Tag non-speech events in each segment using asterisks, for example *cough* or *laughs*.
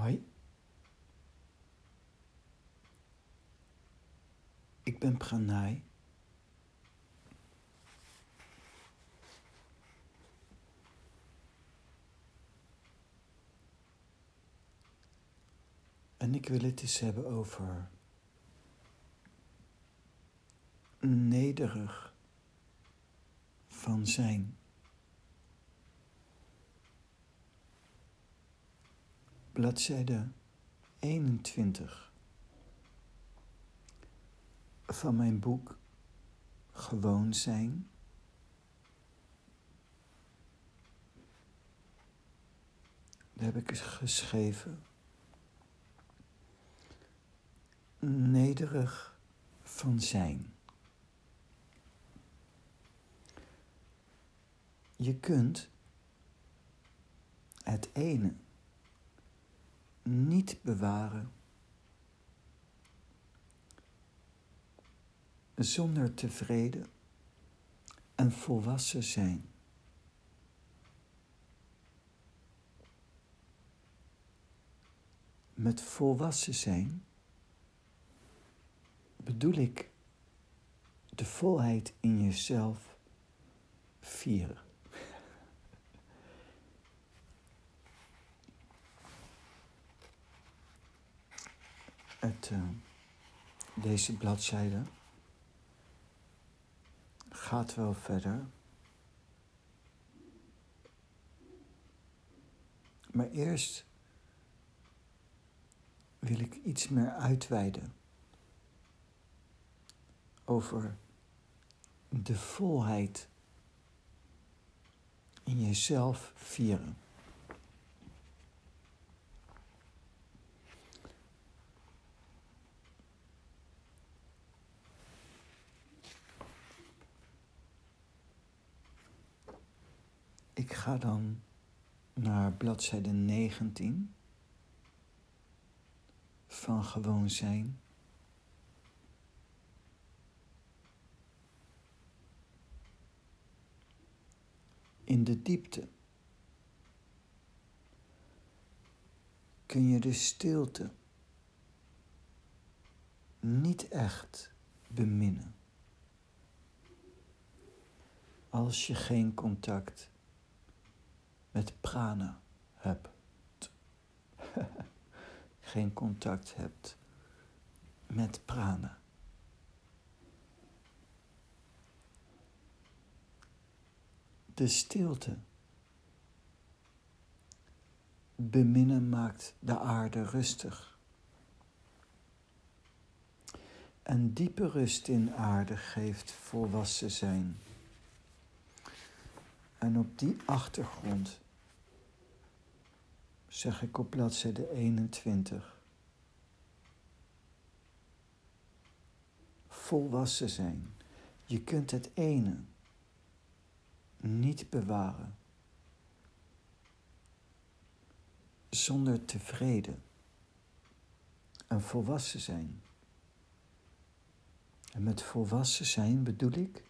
Hoi. Ik ben Pranay. En ik wil het eens hebben over nederig van zijn. Bladzijde 21 van mijn boek Gewoon zijn. Daar heb ik geschreven. Nederig van zijn. Je kunt het ene niet bewaren zonder tevreden en volwassen zijn. Met volwassen zijn bedoel ik de volheid in jezelf vieren. Het, uh, deze bladzijde gaat wel verder. Maar eerst wil ik iets meer uitweiden over de volheid in jezelf vieren. Ik ga dan naar bladzijde 19 van gewoon zijn. In de diepte kun je de stilte niet echt beminnen als je geen contact met prana hebt. *laughs* Geen contact hebt met prana. De stilte. Beminnen maakt de aarde rustig. En diepe rust in aarde geeft volwassen zijn. En op die achtergrond zeg ik op bladzijde 21. Volwassen zijn. Je kunt het ene niet bewaren zonder tevreden en volwassen zijn. En met volwassen zijn bedoel ik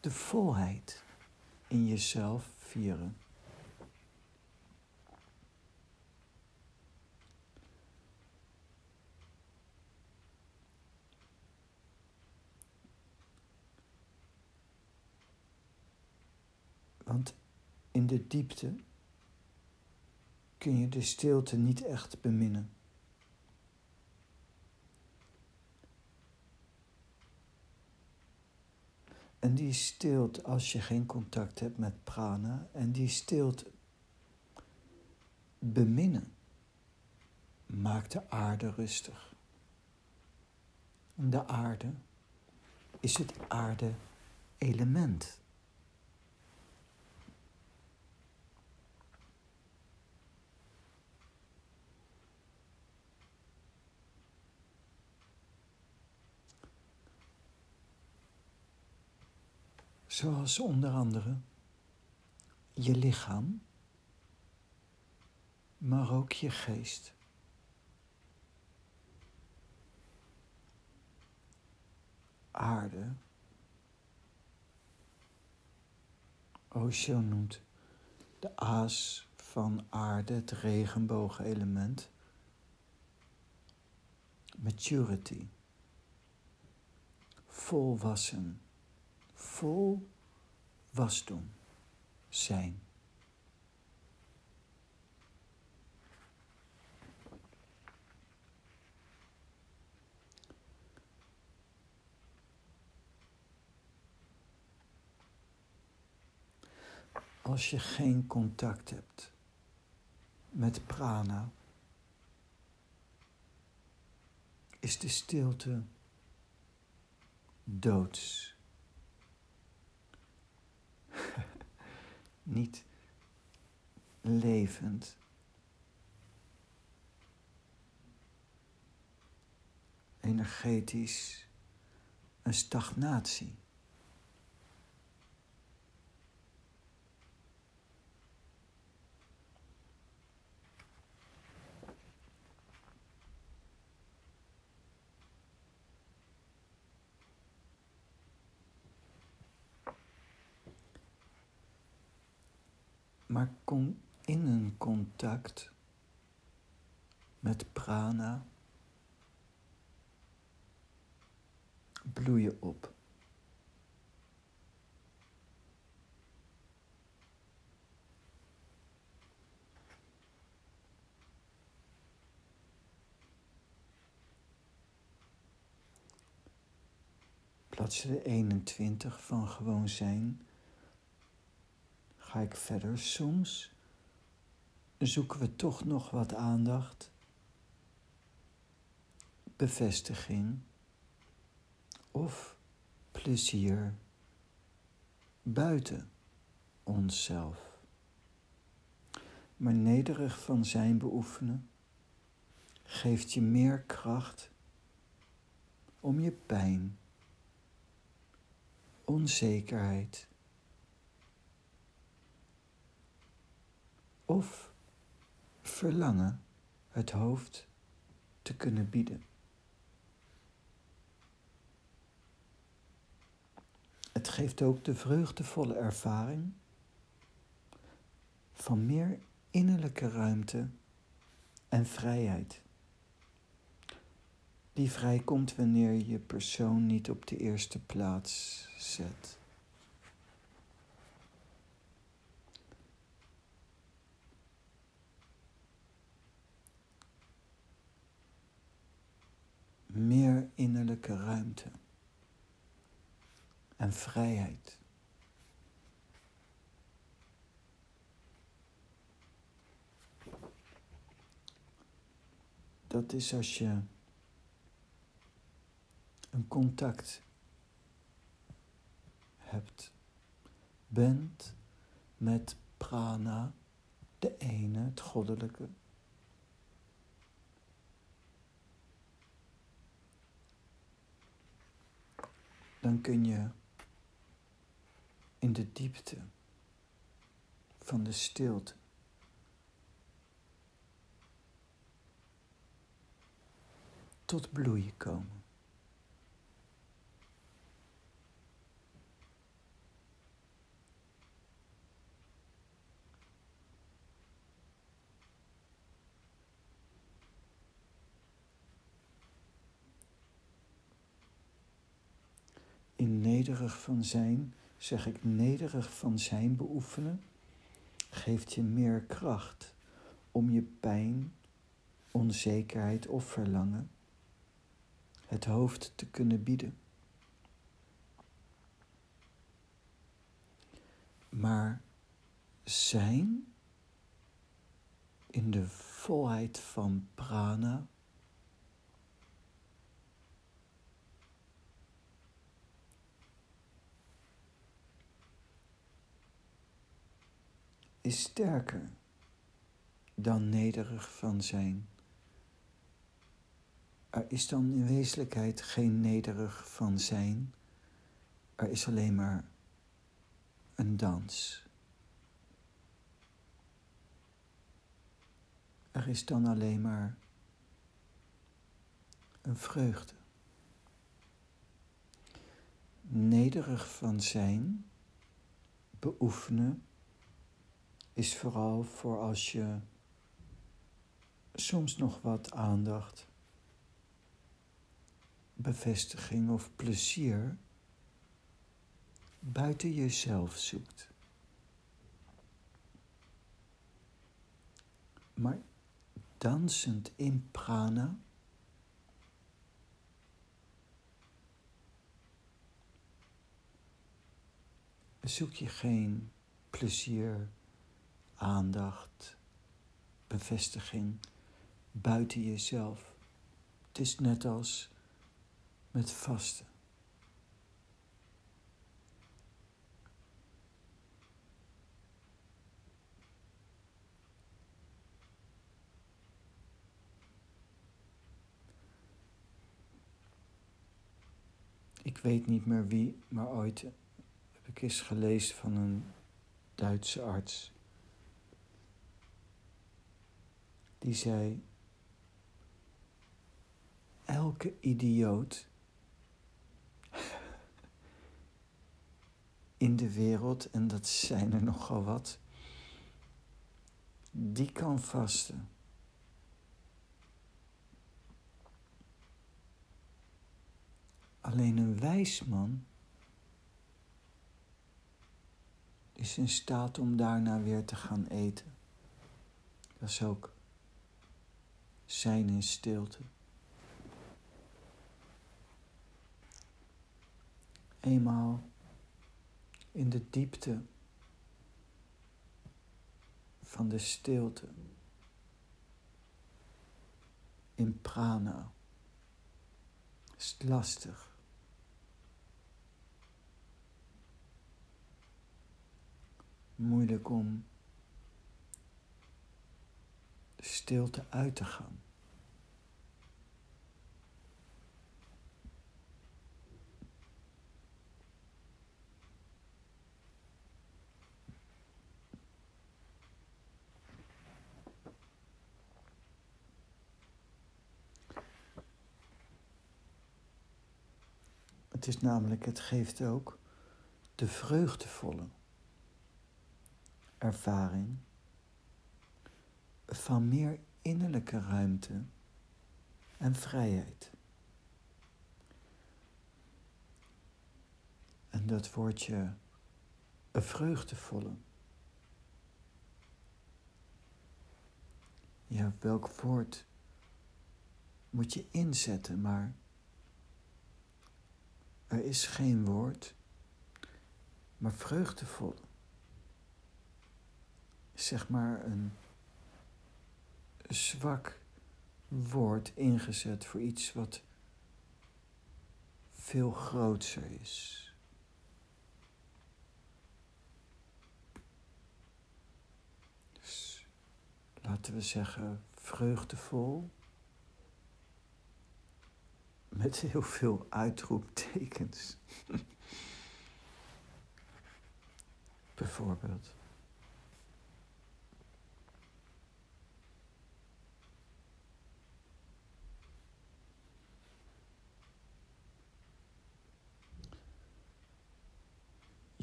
de volheid in jezelf vieren. In de diepte kun je de stilte niet echt beminnen. En die stilte als je geen contact hebt met prana. En die stilte beminnen maakt de aarde rustig. De aarde is het aarde-element. Zoals onder andere je lichaam, maar ook je geest. Aarde. Osho noemt de aas van aarde, het regenboogelement. Maturity. Volwassen. Vol wasdom zijn. Als je geen contact hebt met prana, is de stilte doods. *laughs* Niet levend. Energetisch een stagnatie. maar kom in een contact met prana bloeien op. Bladzijde 21 van gewoon zijn ga ik verder. Soms zoeken we toch nog wat aandacht, bevestiging of plezier buiten onszelf. Maar nederig van zijn beoefenen geeft je meer kracht om je pijn, onzekerheid of verlangen het hoofd te kunnen bieden. Het geeft ook de vreugdevolle ervaring van meer innerlijke ruimte en vrijheid. Die vrijkomt wanneer je persoon niet op de eerste plaats zet. meer innerlijke ruimte en vrijheid. Dat is als je een contact hebt, bent met prana, de ene, het goddelijke, dan kun je in de diepte van de stilte tot bloeien komen. In nederig van zijn, zeg ik nederig van zijn beoefenen, geeft je meer kracht om je pijn, onzekerheid of verlangen het hoofd te kunnen bieden. Maar zijn in de volheid van prana is sterker dan nederig van zijn. Er is dan in wezenlijkheid geen nederig van zijn, er is alleen maar een dans. Er is dan alleen maar een vreugde. Nederig van zijn, beoefenen is vooral voor als je soms nog wat aandacht, bevestiging of plezier buiten jezelf zoekt. Maar dansend in prana zoek je geen plezier, aandacht, bevestiging buiten jezelf. Het is net als met vasten. Ik weet niet meer wie, maar ooit heb ik eens gelezen van een Duitse arts. Die zei: Elke idioot *laughs* in de wereld, en dat zijn er nogal wat, die kan vasten. Alleen een wijs man is in staat om daarna weer te gaan eten. Dat is ook zijn in stilte. Eenmaal in de diepte van de stilte, in prana, is het lastig moeilijk om stilte uit te gaan. Het is namelijk, het geeft ook de vreugdevolle ervaring van meer innerlijke ruimte en vrijheid. En dat woordje een vreugdevolle. Ja, welk woord moet je inzetten, maar er is geen woord, maar vreugdevol zeg maar een zwak woord ingezet voor iets wat veel groter is. Dus laten we zeggen vreugdevol. Met heel veel uitroeptekens. *laughs* Bijvoorbeeld.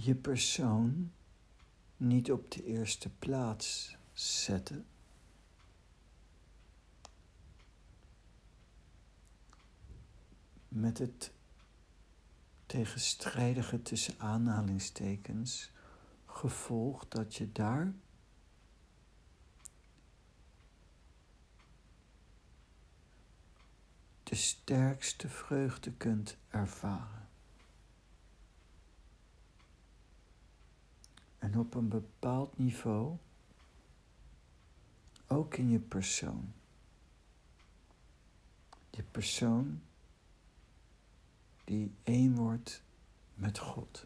Je persoon niet op de eerste plaats zetten. Met het tegenstrijdige tussen aanhalingstekens gevolg dat je daar de sterkste vreugde kunt ervaren. En op een bepaald niveau, ook in je persoon. Je persoon die één wordt met God.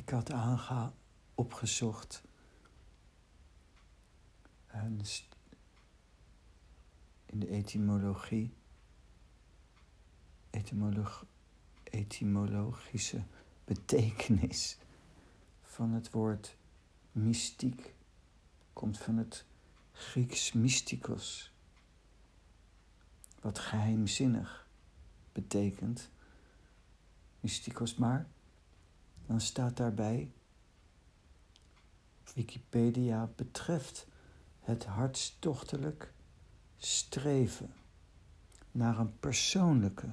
Ik had aange opgezocht in de etymologie, etymolog, etymologische betekenis van het woord mystiek komt van het Grieks mystikos, wat geheimzinnig betekent. Mystikos, maar dan staat daarbij, Wikipedia betreft het hartstochtelijk streven naar een persoonlijke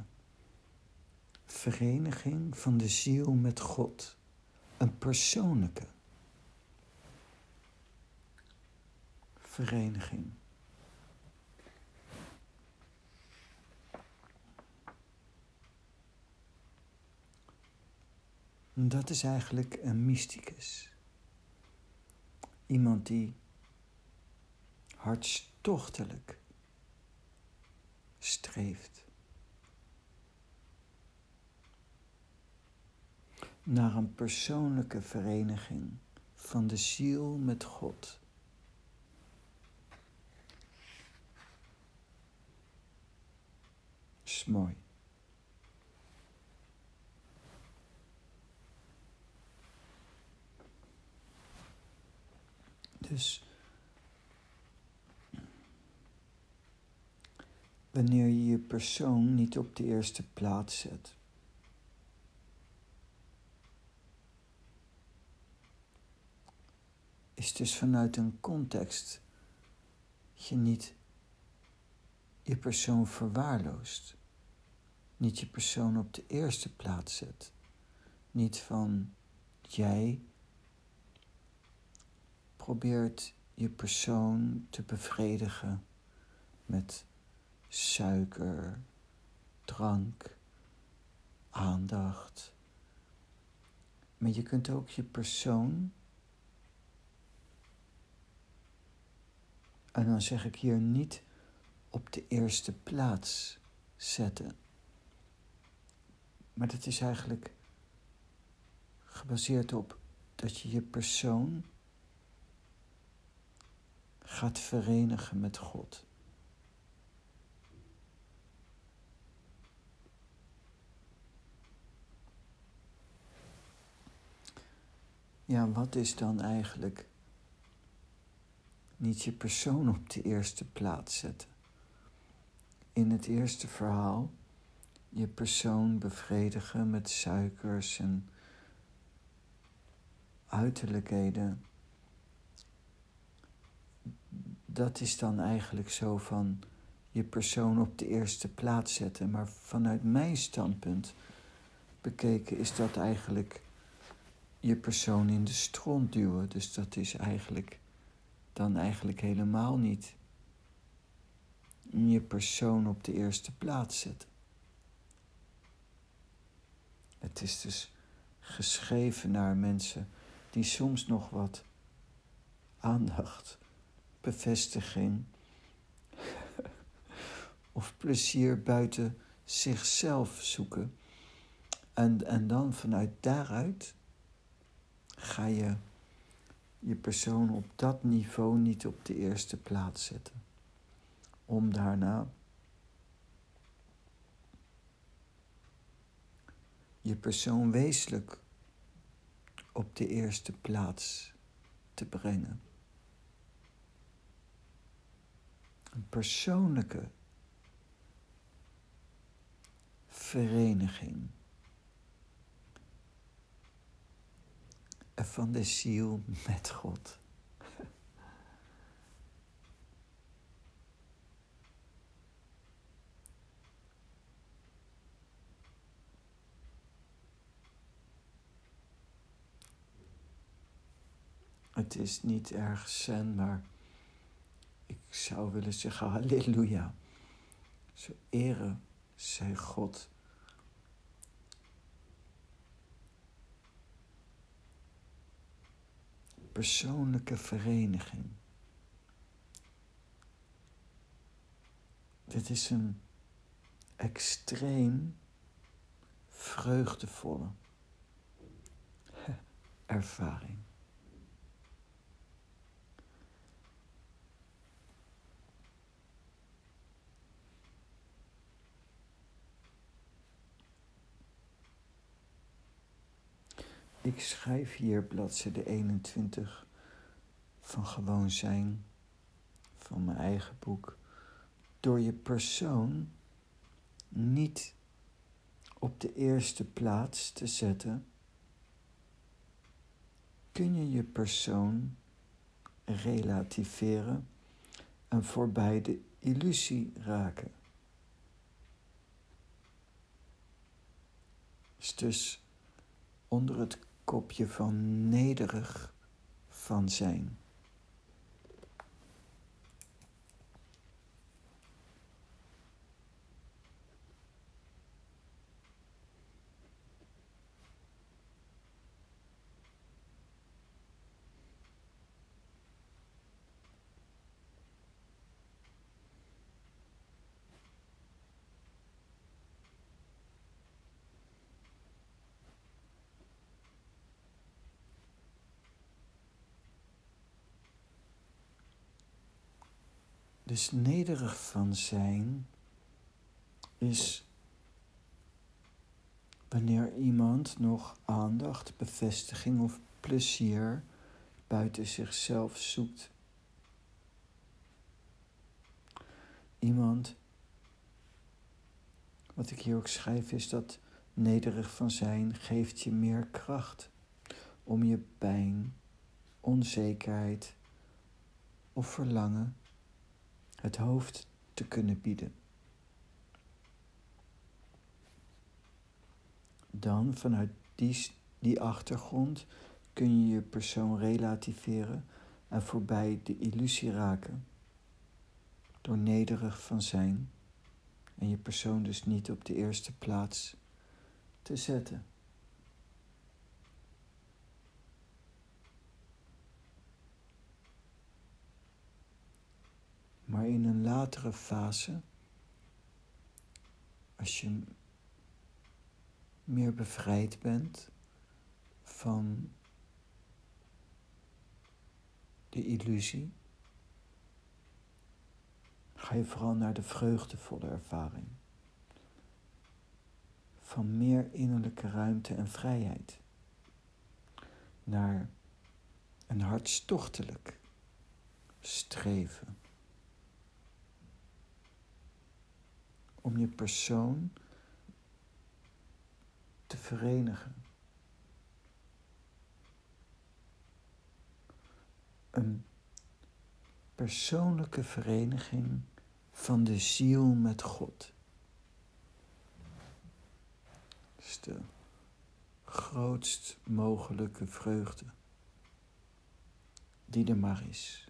vereniging van de ziel met God. Een persoonlijke vereniging. Dat is eigenlijk een mysticus. Iemand die hartstochtelijk streeft naar een persoonlijke vereniging van de ziel met God. is mooi. Dus wanneer je je persoon niet op de eerste plaats zet. Is dus vanuit een context je niet je persoon verwaarloost. Niet je persoon op de eerste plaats zet. Niet van jij probeert je persoon te bevredigen met suiker, drank, aandacht. Maar je kunt ook je persoon, en dan zeg ik hier niet op de eerste plaats zetten. Maar dat is eigenlijk gebaseerd op dat je je persoon gaat verenigen met God. Ja, wat is dan eigenlijk niet je persoon op de eerste plaats zetten? In het eerste verhaal je persoon bevredigen met suikers en uiterlijkheden. Dat is dan eigenlijk zo van je persoon op de eerste plaats zetten. Maar vanuit mijn standpunt bekeken is dat eigenlijk je persoon in de stront duwen. Dus dat is eigenlijk dan eigenlijk helemaal niet je persoon op de eerste plaats zetten. Het is dus geschreven naar mensen die soms nog wat aandacht, bevestiging of plezier buiten zichzelf zoeken. En, en dan vanuit daaruit ga je je persoon op dat niveau niet op de eerste plaats zetten. Om daarna je persoon wezenlijk op de eerste plaats te brengen. Persoonlijke vereniging van de ziel met God. Het is niet erg zen, maar ik zou willen zeggen halleluja. Zo eren zij God. Persoonlijke vereniging. Dit is een extreem vreugdevolle *laughs* ervaring. Ik schrijf hier bladzijde 21 van Gewoon Zijn, van mijn eigen boek. Door je persoon niet op de eerste plaats te zetten, kun je je persoon relativeren en voorbij de illusie raken. dus onder het kopje van nederig van zijn. Dus nederig van zijn is wanneer iemand nog aandacht, bevestiging of plezier buiten zichzelf zoekt. Iemand, wat ik hier ook schrijf, is dat nederig van zijn geeft je meer kracht om je pijn, onzekerheid of verlangen het hoofd te kunnen bieden. Dan vanuit die, die achtergrond kun je je persoon relativeren en voorbij de illusie raken. Door nederig van zijn en je persoon dus niet op de eerste plaats te zetten. Maar in een latere fase, als je meer bevrijd bent van de illusie, ga je vooral naar de vreugdevolle ervaring van meer innerlijke ruimte en vrijheid, naar een hartstochtelijk streven om je persoon te verenigen. Een persoonlijke vereniging van de ziel met God. Dat is de grootst mogelijke vreugde die er maar is.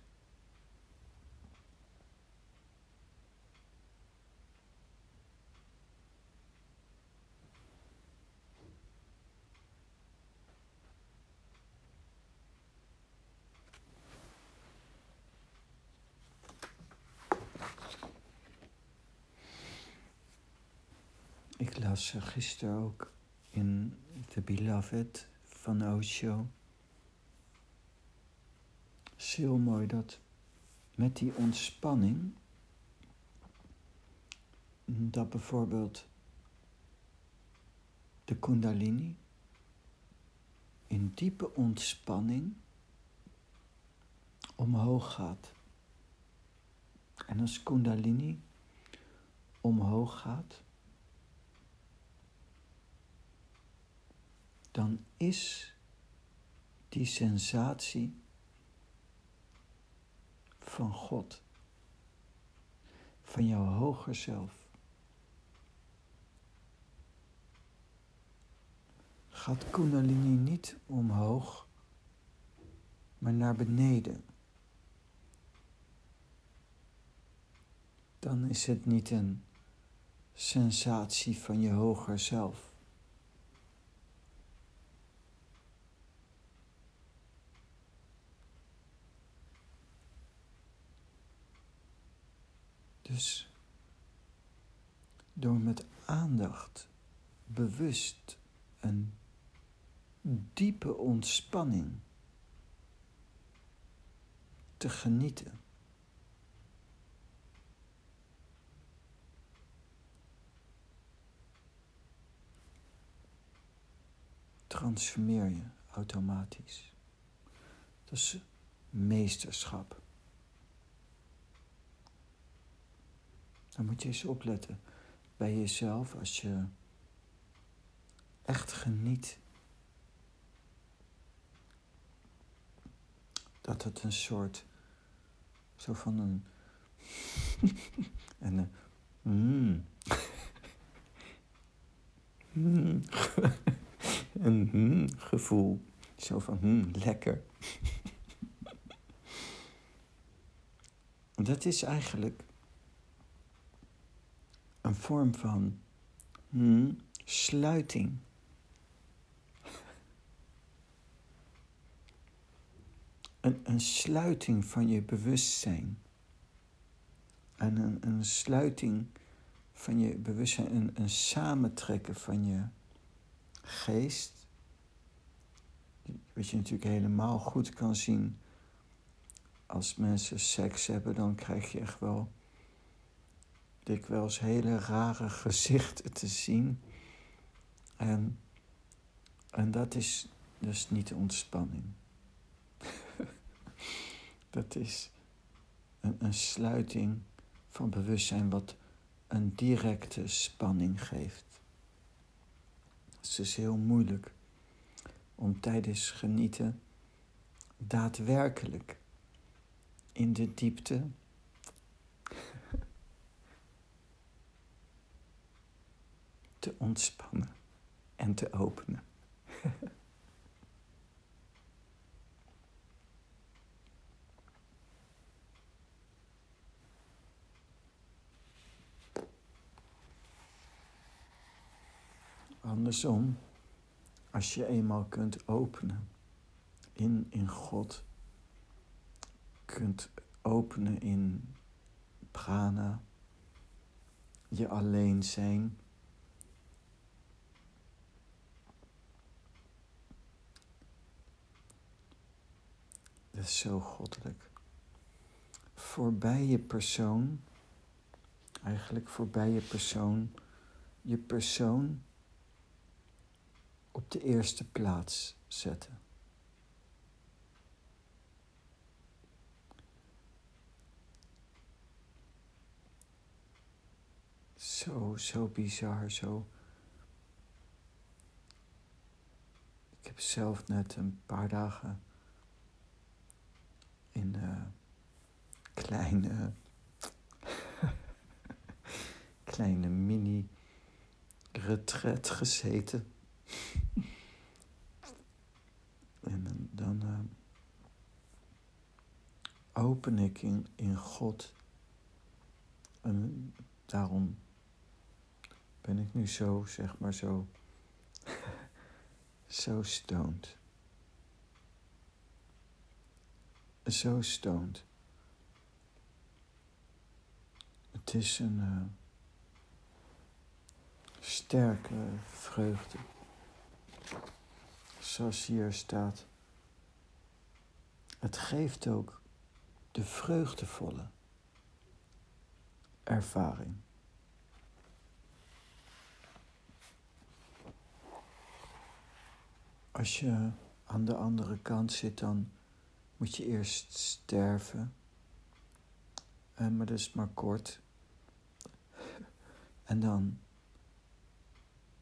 Ik las gisteren ook in The Beloved van Osho. Het heel mooi dat met die ontspanning, dat bijvoorbeeld de Kundalini in diepe ontspanning omhoog gaat. En als Kundalini omhoog gaat, dan is die sensatie van God, van jouw hoger zelf. Gaat Kundalini niet omhoog, maar naar beneden. Dan is het niet een sensatie van je hoger zelf. Dus door met aandacht, bewust en diepe ontspanning te genieten. Transformeer je automatisch. Dat is meesterschap. Dan moet je eens opletten bij jezelf als je echt geniet. Dat het een soort, zo van een, *laughs* en een, mm, *laughs* mm, *laughs* een mm gevoel, zo van mm, lekker. Dat is eigenlijk een vorm van hmm, sluiting. Een, een sluiting van je bewustzijn. En een, een sluiting van je bewustzijn, een, een samentrekken van je geest. Wat je natuurlijk helemaal goed kan zien als mensen seks hebben, dan krijg je echt wel dikwijls hele rare gezichten te zien. En, en dat is dus niet ontspanning. *laughs* dat is een, een sluiting van bewustzijn wat een directe spanning geeft. Het is dus heel moeilijk om tijdens genieten daadwerkelijk in de diepte te ontspannen en te openen. *laughs* Andersom, als je eenmaal kunt openen in, in God, kunt openen in prana, je alleen zijn, Dat is zo goddelijk. Voorbij je persoon, eigenlijk voorbij je persoon, je persoon op de eerste plaats zetten. Zo, zo bizar, zo. Ik heb zelf net een paar dagen in uh, kleine, *laughs* kleine mini retret gezeten. en dan uh, open ik in, in God. En daarom ben ik nu zo, zeg maar zo, *laughs* zo stoned. Zo stoont. Het is een uh, sterke vreugde. Zoals hier staat. Het geeft ook de vreugdevolle ervaring. Als je aan de andere kant zit, dan moet je eerst sterven. Uh, maar dat is maar kort. *laughs* En dan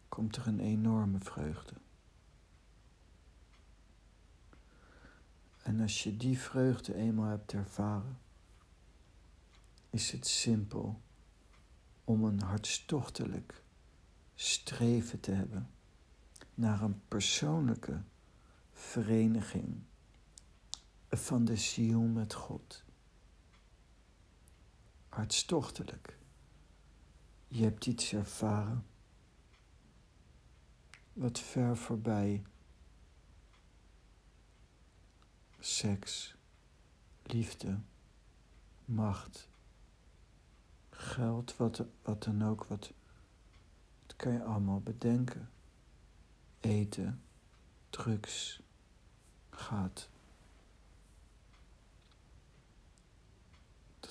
komt er een enorme vreugde. En als je die vreugde eenmaal hebt ervaren, is het simpel om een hartstochtelijk streven te hebben naar een persoonlijke vereniging van de ziel met God. Hartstochtelijk. Je hebt iets ervaren wat ver voorbij seks, liefde, macht, geld, wat, wat dan ook, wat, dat kan je allemaal bedenken. Eten, drugs gaat.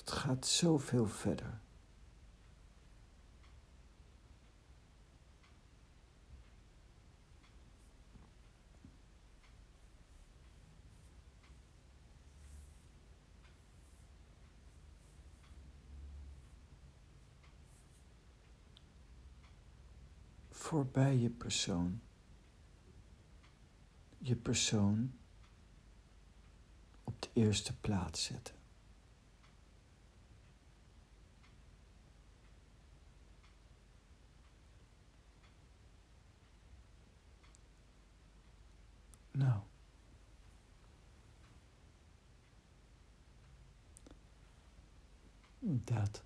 Dat gaat zoveel verder. voorbij je persoon. Je persoon op de eerste plaats zetten. Nou. Dat.